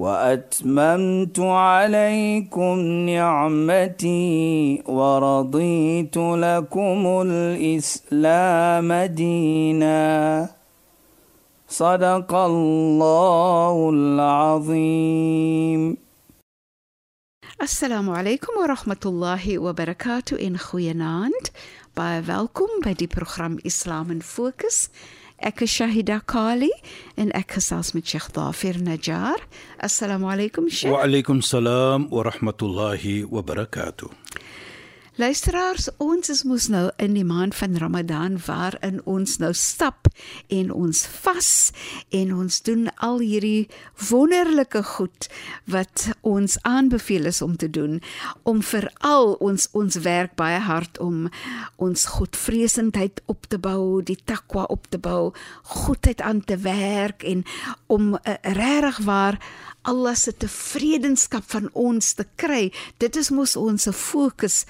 وأتممت عليكم نعمتي ورضيت لكم الإسلام دينا. صدق الله العظيم. السلام عليكم ورحمة الله وبركاته إن خوينانت بايفالكم بدي برنامج إسلام فوكس Ek is Shahida Kali en ek gesels met Sheikh Dafir Najjar. Assalamu alaykum Sheikh. Wa alaykum salaam wa rahmatullahi wa barakatuh. Luisteraars, ons is mos nou in die maand van Ramadan waarin ons nou stap en ons vas en ons doen al hierdie wonderlike goed wat ons aanbeveel is om te doen om veral ons ons werk baie hard om ons godvreesendheid op te bou, die takwa op te bou, goedheid aan te werk en om uh, regtig waar Allah se tevredenskap van ons te kry. Dit is mos ons fokus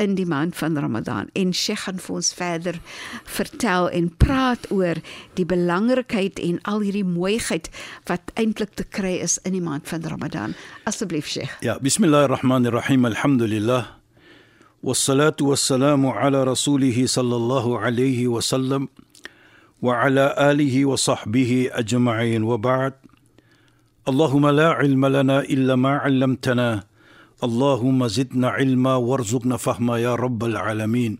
in die maand van Ramadan. En Sheikh gaan vir ons verder vertel en praat oor die belangrikheid en al hierdie mooiheid wat eintlik te kry is in die maand van Ramadan. Asseblief Sheikh. Ja, bismillahirrahmanirrahim. Alhamdulillah. والصلاه والسلام على رسوله صلى الله عليه وسلم وعلى اله وصحبه اجمعين وبعد اللهم لا علم لنا إلا ما علمتنا. اللهم زدنا علما وارزقنا فهما يا رب العالمين.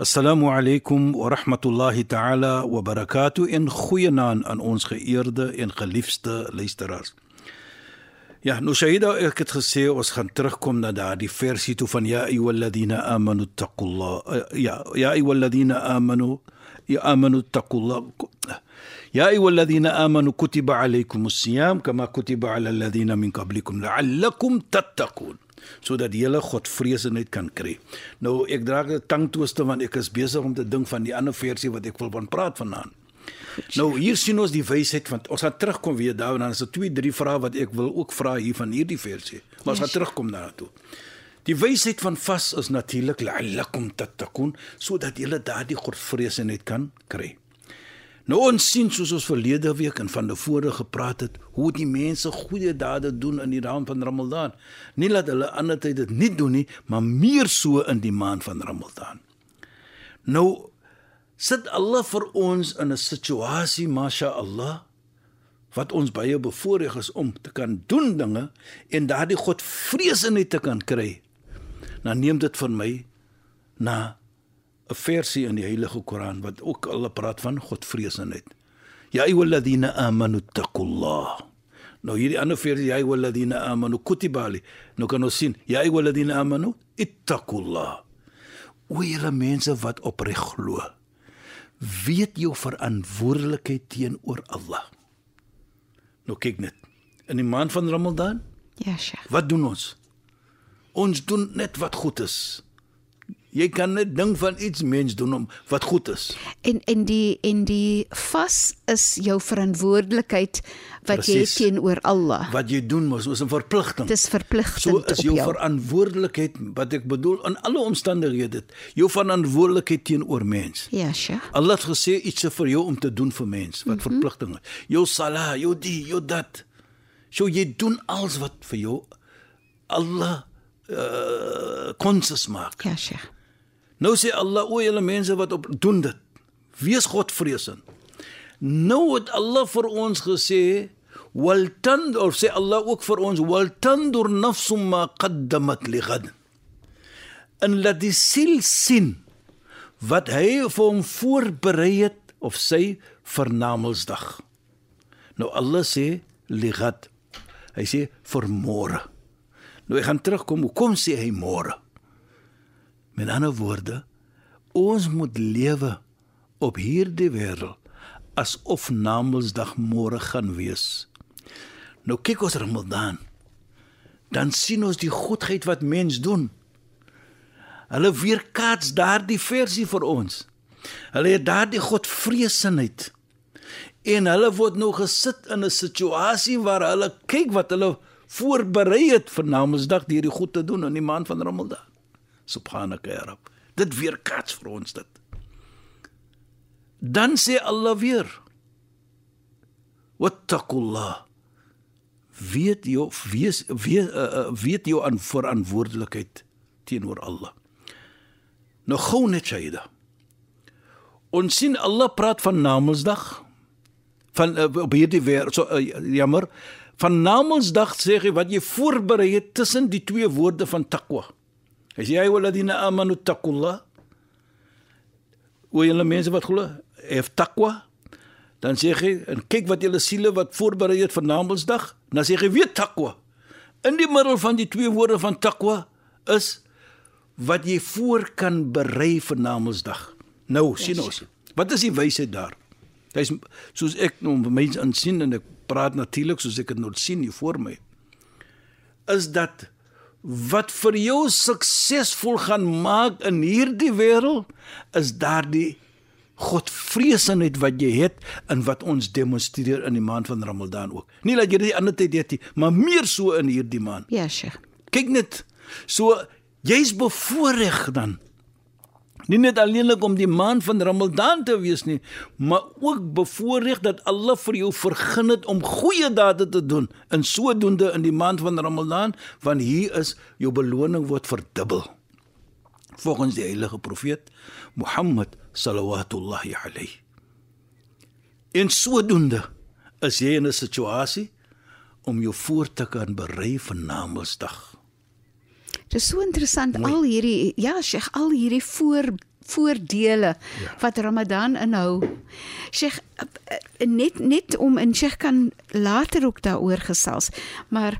السلام عليكم ورحمة الله تعالى وبركاته. إن خوينا أن أونس خيرد إن خليفست ليسترارز يا نشيدا إكت خسي وسخن ترخكم ندا دي فيرسي توفن. يا أيها الذين آمنوا اتقوا الله. يا يا أيها الذين آمنوا يا آمنوا اتقوا الله. يا أيها الذين آمنوا كتب عليكم الصيام كما كتب على الذين من قبلكم لعلكم تتقون sodat jy hulle godvreesenheid kan kry. Nou ek dra 'n tangtooste want ek is besig om te dink van die ander versie wat ek wil van praat vanaand. Nou hier sien ons die wysheid van ons gaan terugkom weer daar en dan is daar twee drie vrae wat ek wil ook vra hier van hierdie versie. Maar ons yes. gaan terugkom daartoe. Die wysheid van vas is natuurlik la'allakum tattaqun sodat jy daardie godvreesenheid kan kry. Nou ons sien soos ons verlede week en van tevore gepraat het, hoe die mense goeie dade doen in die maand van Ramadan. Nie dat hulle ander tyd dit nie doen nie, maar meer so in die maand van Ramadan. Nou sit Allah vir ons in 'n situasie, masha Allah, wat ons baie bevoorreg is om te kan doen dinge en daardie God vreesenheid te kan kry. Nou neem dit van my na 'n versie in die Heilige Koran wat ook al praat van Godvreesenheid. Ya ayyuhalladhina amanu taqullah. Nou hierdie ander versie ya ayyuhalladhina amanu kutibali. Nou kan ons sien ya ayyuhalladhina amanu ittaqullah. O julle mense wat opreg glo. Weet jou verantwoordelikheid teenoor Allah. Nou kyk net. In die maand van Ramadan? Ja, Sheikh. Wat doen ons? Ons doen net wat goed is. Jy kan net ding van iets mens doen om wat goed is. En en die en die vas is jou verantwoordelikheid wat Precies. jy teenoor Allah. Wat jy doen mos is 'n verpligting. Dis verpligting. So is jou, jou verantwoordelikheid wat ek bedoel in alle omstandighede, jou verantwoordelikheid teenoor mens. Ja, sja. Allah het gesê iets vir jou om te doen vir mens, wat mm -hmm. verpligting is. Jou salah, jou die, jou dat. So jy doen alles wat vir jou Allah uh konses maak. Ja, sja. Nou sê Allah o julle mense wat op doen dit. Wees Godvreesend. Nou het Allah vir ons gesê wal tandur sê Allah ook vir ons wal tandur nafsum ma qaddamat li ghad. En laat die siel sien wat hy vir hom voorberei het of sy vir Namedsdag. Nou Allah sê li ghad. Hy sê vir môre. Nou ek gaan terugkom, hoekom sê hy môre? Met ander woorde, ons moet lewe op hierdie wêreld asof Namedsdag môre gaan wees. Nou kyk ons Ramadan. dan sien ons die goedheid wat mens doen. Hulle weerkaats daardie versie vir ons. Hulle het daardie godvreesenheid. En hulle word nou gesit in 'n situasie waar hulle kyk wat hulle voorberei het vir Namedsdag deur die goed te doen in die maand van Ramadan. Subhanaka ya Rabb. Dit weerkaats vir ons dit. Dan sê Allah weer: Wattaqullah. Weet jy wees weet, uh, weet jy aan verantwoordelikheid teenoor Allah. Nou gou net Shaida. Ons sien Allah praat van Namedsdag van uh, op hierdie weer so uh, jammer van Namedsdag sê hy wat jy voorberei het tussen die twee woorde van taqwa. As jy waladina amanu taqullah hoe julle mense wat glo, het taqwa dan sê hy en kyk wat julle siele wat voorberei het vir Namedsdag, dan sê hy weet taqwa. In die middel van die twee woorde van taqwa is wat jy voor kan berei vir Namedsdag. Nou sien ons. Wat is die wysheid daar? Dis soos ek nou mense insien en ek praat natuurlik soos ek dit nou sien hier voor my. Is dat wat vir jou suksesvol gaan maak in hierdie wêreld is daardie Godvreesenheid wat jy het en wat ons demonstreer in die maand van Ramadan ook. Nie dat jy dit ander tyd het nie, maar meer so in hierdie maand. Ja, Sheikh. Kyk net. So jy's bevoordeel dan. Nie net alleenlik om die maand van Ramadan te wees nie, maar ook bevoordeel dat Allah vir jou vergun het om goeie dade te doen. In sodoende in die maand van Ramadan, want hier is jou beloning word verdubbel. Volgens die heilige profeet Mohammed sallallahu alayhi. In sodoende is jy in 'n situasie om jou voor te kan berei vir Namedsdag. Dit is so interessant Mooi. al hierdie ja, Sheikh, al hierdie voor voordele Ja. wat Ramadan inhou. Sheikh eh, net net om en Sheikh kan later ook daaroor gesels, maar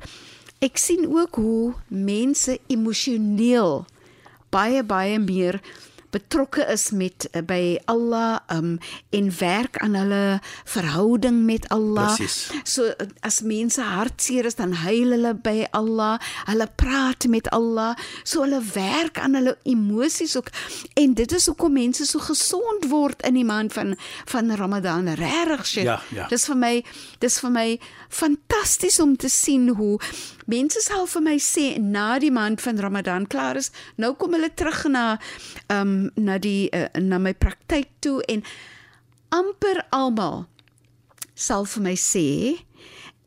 ek sien ook hoe mense emosioneel baie baie meer betrokke is met uh, by Allah um en werk aan hulle verhouding met Allah. Presies. So as mense hartseer is dan huil hulle by Allah. Hulle praat met Allah. So hulle werk aan hulle emosies ook. En dit is hoekom mense so gesond word in die maand van van Ramadan. Regtig, Sheikh. Ja, ja. Dis vir my dis vir my fantasties om te sien hoe mense sal vir my sê na die maand van Ramadan klaar is, nou kom hulle terug na ehm um, na die uh, na my praktyk toe en amper almal sal vir my sê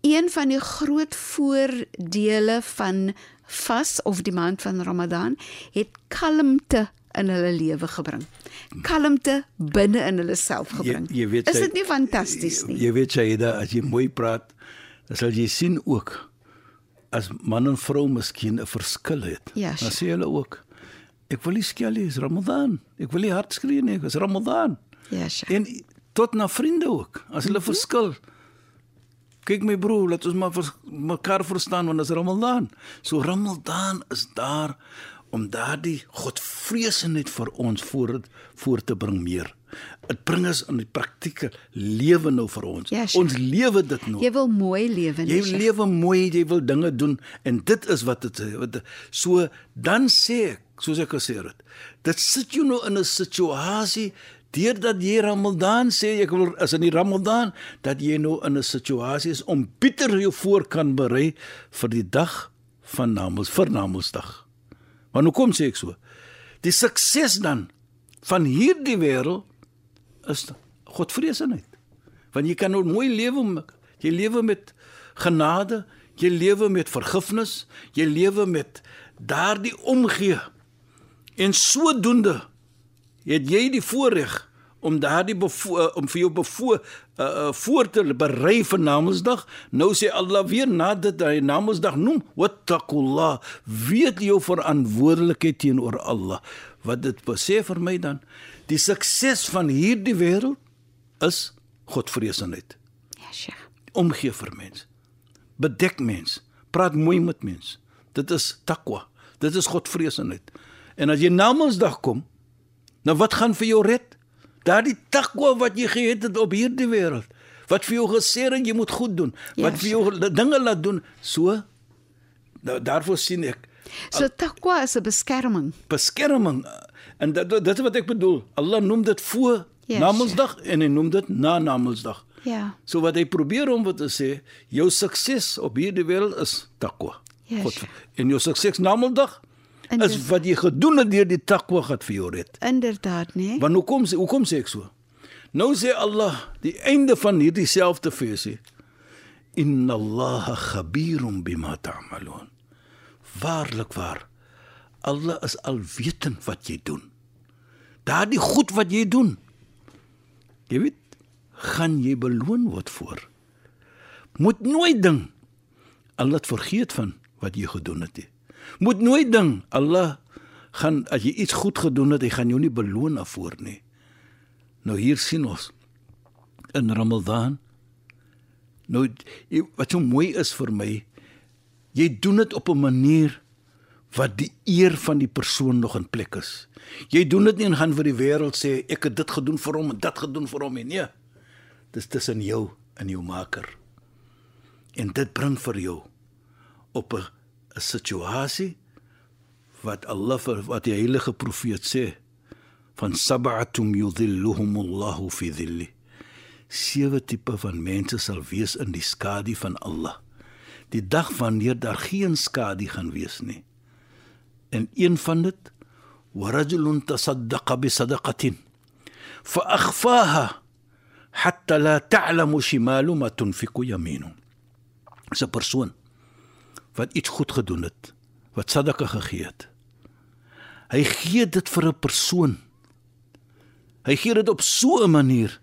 een van die groot voordele van vas of die maand van Ramadan het kalmte in hulle lewe gebring. Kalmte binne in hulle self gebring. Jy- jy weet is dit nie fantasties nie? Jy weet Shaida, as jy mooi praat, dan sal jy sien ook as man en vrou miskien 'n verskil het. Ja, dan sure. sê hulle ook ek wil nie skel nie, is Ramadan. Ek wil nie hard skree nie, is Ramadan. Ja, Sheikh. En tot na vriende ook, as hulle verskil. Kyk my broer, laat ons maar vers, mekaar verstaan want dit is Ramadan. So Ramadan is daar om daardie godvreesenheid vir ons voor voor te bring meer. Dit bring ons in die praktiese lewe nou vir ons. Ja, sure. ons lewe dit nou. Jy wil mooi lewe, Jy nee, Sheikh. lewe mooi, jy wil dinge doen en dit is wat dit wat so dan sê ek, soos ek gesê het. Dit sit jou nou in 'n situasie deurdat jy Ramadan sê ek wil as in die Ramadan dat jy nou in 'n situasie is om bitter jou voor kan berei vir die dag van Namedsdag vir Namedsdag. Maar nou kom sê ek so. Die sukses dan van hierdie wêreld is Godvreesenheid. Want jy kan nou mooi lewe met jy lewe met genade, jy lewe met vergifnis, jy lewe met daardie omgee. En sodoende het jy die voorreg om daardie uh, om vir jou bevo uh, voor te berei vir Namedsdag. Nou sê Allah weer nadat hy Namedsdag noem, wattaqullah, weet jou verantwoordelikheid teenoor Allah. Wat dit sê vir my dan, die sukses van hierdie wêreld is Godvreesenheid. Ja, Sheikh. Omgee vir mens. Bedek mens. Praat mooi met mens. Dit is takwa. Dit is Godvreesenheid. En as jy Namedsdag kom, nou wat gaan vir jou red? Daardie takwa wat jy gehet het op hierdie wêreld. Wat vir jou gesê het jy moet goed doen. Ja, Wat vir jou dinge laat doen, so Da, daarvoor sien ek So takwa is 'n beskerming. beskerming en dit dit is wat ek bedoel. Allah noem dit voor yes. Namedsdag en hy noem dit na Namedsdag. Ja. So wat hy probeer om wat te sê, jou sukses op hierdie wêreld is takwa. Ja, God. En jou sukses Namedsdag En is dis- wat jy gedoen het deur die takwa gaat vir jou red. Inderdaad? Nee? Want hoekom hoekom sê ek so? Nou sê Allah, die einde van hierdie selfde versie. Inna Allaha khabirum bima ta'malun. Waarlik waar. Allah is alwetend wat jy doen. Daardie goed wat jy doen. Jy weet, gaan jy beloon word voor. Moet nooit ding Allah vergeet van wat jy gedoen het nie. Moet nooit ding Allah gaan as jy iets goed gedoen het, hy gaan jou nie beloon daarvoor nie. Nou hier sien ons in Ramadan nou wat so mooi is vir my, jy doen dit op 'n manier wat die eer van die persoon nog in plek is. Jy doen dit nie en gaan vir die wêreld sê ek het dit gedoen vir hom en dit gedoen vir hom nie. Nee. Dis tussen jou en jou maker. En dit bring vir jou op 'n 'n situasie wat Allah vir wat die heilige profeet sê van sab'atum yudhilluhumullahu fi dhilli. Sewe tipe van mense sal wees in die skadu van Allah. Die dag wanneer daar geen skadu gaan wees nie. En een van dit warajulun tasaddaqa bi sadaqatin fa akhfaha hatta la ta'lamu shimalu ma tunfiqu yaminu. 'n persoon wat iets goed gedoen het, wat sadaqa gegee het. Hy gee dit vir 'n persoon. Hy gee dit op so 'n manier.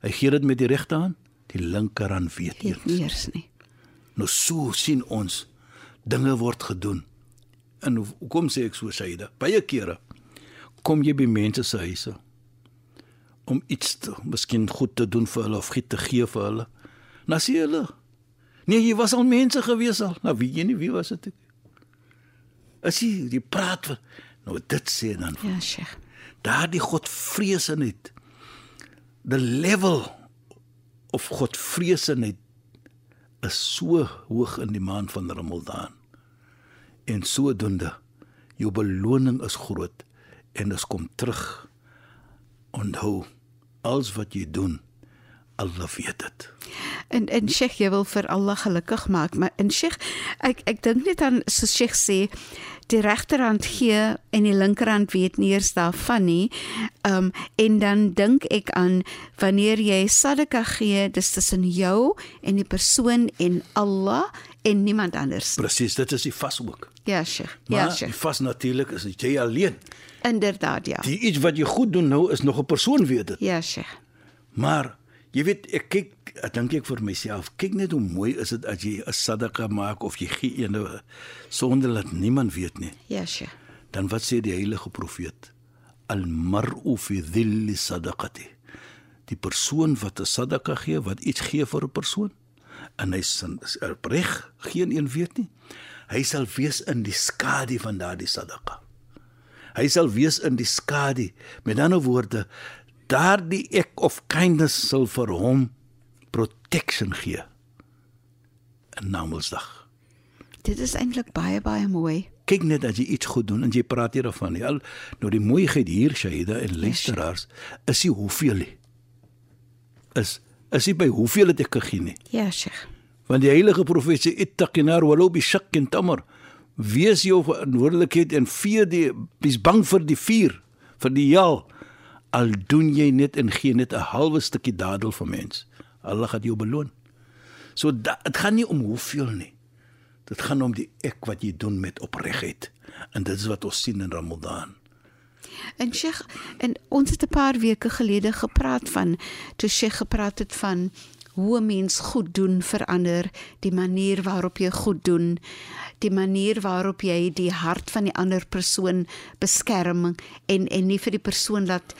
Hy gee dit met die regterhand, die linkerhand weet nie. Weet nie eers nie. Nou so sien ons dinge word gedoen. Hoe- hoekom sê ek so Saida? Baie kere kom jy by mense se huise om iets te, miskien goed te doen vir hulle of iets te gee vir hulle. Nou sê hulle, nee, jy was al mense gewees al. Nou weet jy nie wie was dit? As jy jy praat van nou dit sê dan Ja, Sheikh. daardie godvreesenheid the level of godvreesenheid is so hoog in die maand van Ramadan en sodoende jou beloning is groot en dit kom terug onthou alles wat jy doen Allah weet dit En en Sheikh, jy wil vir Allah gelukkig maak, maar en Sheikh, ek ek dink net aan so Sheikh sê die regterhand gee en die linkerhand weet nie eers daarvan nie. Um en dan dink ek aan wanneer jy sadaka gee, dis tussen jou en die persoon en Allah en niemand anders. presies dit is die vas ook Ja, Sheikh. maar Ja, die Sheikh. vas natuurlik is jy alleen Inderdaad, ja. die iets wat jy goed doen nou is nog 'n persoon weet dit Ja, Sheikh. Maar jy weet ek kyk ek dink ek vir myself kyk net hoe mooi is dit as jy 'n sadaqa maak of jy gee een sonder dat niemand weet nie. Ja, Sheikh. Dan wat sê die heilige profeet? Al mar'u fi dhilli sadaqati. Die persoon wat 'n sadaqa gee, wat iets gee vir 'n persoon en hy sin- is opreg, geen een weet nie. Hy sal wees in die skadu van daardie sadaqa. Hy sal wees in die skadu. Met ander woorde, daardie ek of kindness sal vir hom protection gee. In Namedsdag. Dit is eintlik baie baie mooi. Kyk net as jy iets goed doen en jy praat hiervan nie. Al nou die mooiheid hier Shaida en luisteraars is nie hoeveel nie. Is is nie by hoeveel het ek gegee nie. Ja, Sheikh. Want die heilige profeet sê ittaqinar walau bi shakkin tamr. Wees jou verantwoordelikheid en vee die wees bang vir die vuur, vir die hel. Al doen jy net en gee net 'n halwe stukkie dadel vir mens. Allah gaan jou beloon. So dit gaan nie om hoeveel nie. Dit gaan om die ek wat jy doen met opregtheid. En dit is wat ons sien in Ramadan. En Sheikh, en ons het 'n paar weke gelede gepraat van toe Sheikh gepraat het van hoe 'n mens goed doen verander, die manier waarop jy goed doen, die manier waarop jy die hart van die ander persoon beskerm en en nie vir die persoon laat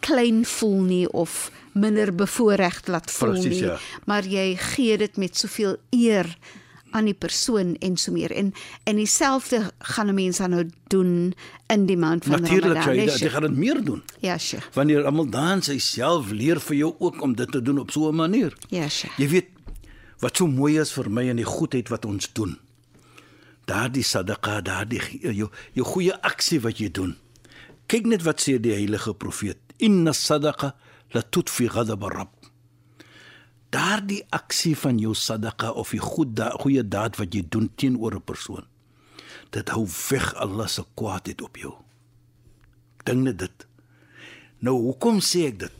klein voel nie of minder bevoorreg laat voel Presies, nie, ja. maar jy gee dit met soveel eer aan die persoon en so meer. En en dieselfde gaan 'n mens dan nou doen in die maand van Natuurlik Ramadan. jy né, jy Sheikh? gaan dit meer doen. Ja, Sheikh. Wanneer Ramadan sy self leer vir jou ook om dit te doen op so 'n manier. Ja, Sheikh. Jy weet wat so mooi is vir my in die goedheid wat ons doen. daardie sadaqa, daardie jou jou goeie aksie wat jy doen. Kyk net wat sê die heilige profeet: "Inna sadaqa la tudfi ghadab ar-rabb." Daardie aksie van jou sadaqa of die goeie goeie daad wat jy doen teenoor 'n persoon, dit hou weg Allah se kwaadheid op jou. Dink net dit. Nou hoekom sê ek dit?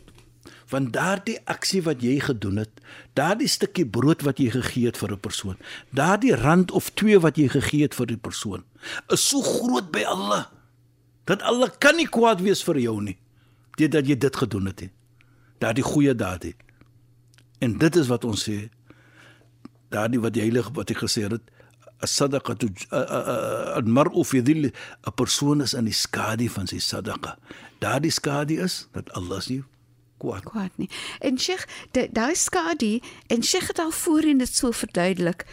van daardie aksie wat jy gedoen het, daardie stukkie brood wat jy gegee het vir 'n persoon, daardie rand of 2 wat jy gegee het vir die persoon, is so groot by Allah dat Allah kan nie kwaad wees vir jou nie dit dat jy dit gedoen het. Daardie goeie daad het. En dit is wat ons sê daardie wat die heilige wat ek gesê het as-sadaqatu al-mar'u fi dhill 'n persoon is in die skadu van sy sadaqa. Daardie skadu is dat Allah se kwaad. Kwaad nie. En Sheikh, daai skadu en Sheikh het al voorheen dit so verduidelik.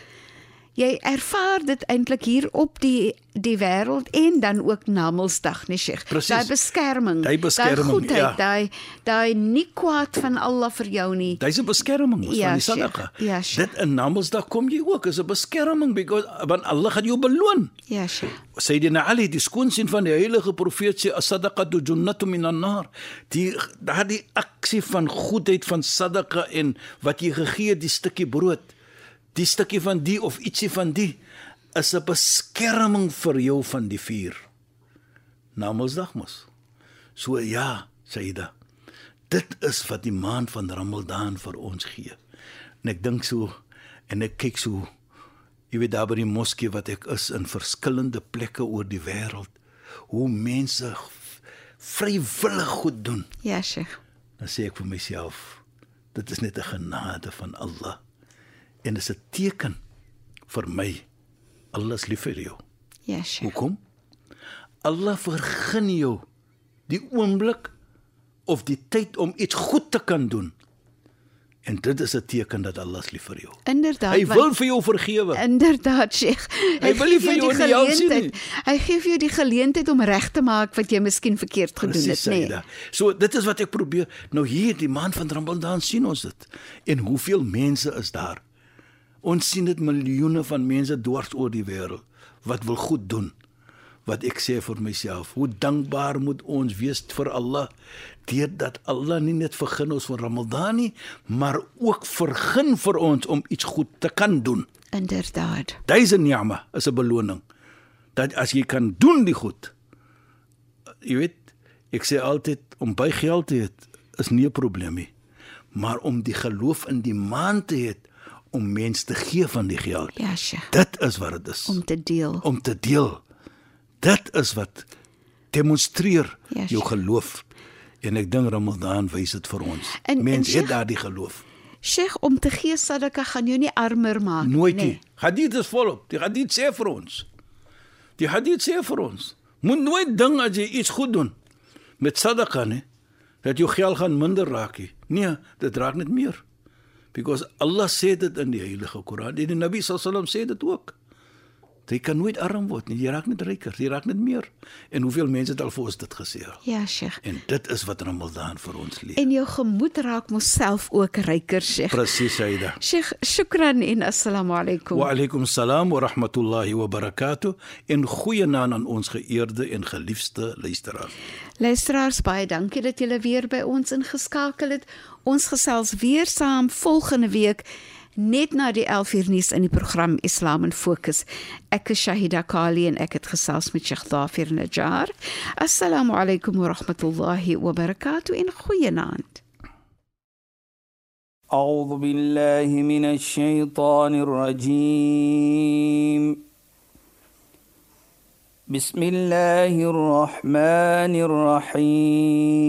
Jy ervaar dit eintlik hier op die die wêreld en dan ook na Mondsdag, nee Sheikh. Daai beskerming. Daai beskerming, die goedheid, ja. Daai daai nie kwaad van Allah vir jou nie. Dis 'n beskerming ja, van die sadaqa. Ja, Sheikh. Dit in Mondsdag kom jy ook is 'n beskerming because want Allah gaan jou beloon. Ja, Sheikh. Sayyidina Ali, die skoonseun van die heilige profeet sê as-sadaqatu jannatu minan nar. Die daardie aksie van goedheid van sadaqa en wat jy gegee het, die stukkie brood die stukkie van die of ietsie van die is 'n beskerming vir jou van die vuur. Namelsdag mos. So ja, Saida. Dit is wat die maand van Ramadan vir ons gee. En ek dink so en ek kyk so jy weet daar by die moskee wat ek is in verskillende plekke oor die wêreld hoe mense vrywillig goed doen. Ja, Sheikh. Dan sê ek vir myself, dit is net 'n genade van Allah en is 'n teken vir my alles lief vir jou. Ja, yes, hoekom? Allah vergun jou die oomblik of die tyd om iets goed te kan doen. En dit is 'n teken dat Allah lief vir jou. Inderdaad. Hy wil vir jou vergewe. Inderdaad, Sheikh. Hy, hy wil nie vir jou die geleentheid. Hy gee vir jou die geleentheid om reg te maak wat jy miskien verkeerd gedoen het, nê. Nee. So dit is wat ek probeer. Nou hier die maand van Ramadan sien ons dit. En hoeveel mense is daar? Ons sien dit miljoene van mense dwars oor die wêreld wat wil goed doen. Wat ek sê vir myself, hoe dankbaar moet ons wees vir Allah deurdat Allah nie net vergun ons van Ramadan nie, maar ook vergun vir ons om iets goed te kan doen. Inderdaad. Dis 'n ni'ma, is 'n beloning. Dat as jy kan doen die goed. Jy weet, ek sê altyd om by geld te hê is nie 'n probleem nie, maar om die geloof in die maan te hê om mens te gee van die geld. Ja, sja. Dit is wat dit is. Om te deel. Om te deel. Dit is wat demonstreer ja, jou geloof. En ek dink Ramadan wys dit vir ons. Mense het daardie geloof. Sheikh, om te gee sadaka gaan jou nie armer maak nie. Nooit nie. Hadith is volop. Die hadith sê vir ons. Die hadith sê vir ons. Moet nooit ding as jy iets goed doen met sadaka nie, dat jou geld gaan minder raak nie. Nee, dit raak net meer because Allah sê dit in die heilige Koran en die Nabi sallam sê dit ook. Jy kan nooit arm word nie, jy raak net ryker, jy raak net meer. En hoeveel mense het al vir ons dit gesê? Ja, Sheikh. En dit is wat Ramadan vir ons leer. En jou gemoed raak mos self ook ryker, Sheikh. Presies, Saida. Sheikh, shukran en assalamu alaykum. Wa alaykum salaam wa rahmatullahi wa barakatuh. En goeie naam aan ons geëerde en geliefde luisteraars. Luisteraars, baie dankie dat julle weer by ons ingeskakel het. Ons gesels weer saam volgende week net na die 11uur nuus in die program Islam in Fokus. Ek is Shahida Kali en ek het gesels met Sheikh Dafir Najjar. Assalamu alaykum wa rahmatullahi wa barakatuh in goeienaand. أعوذ بالله من الشيطان الرجيم بسم الله الرحمن الرحيم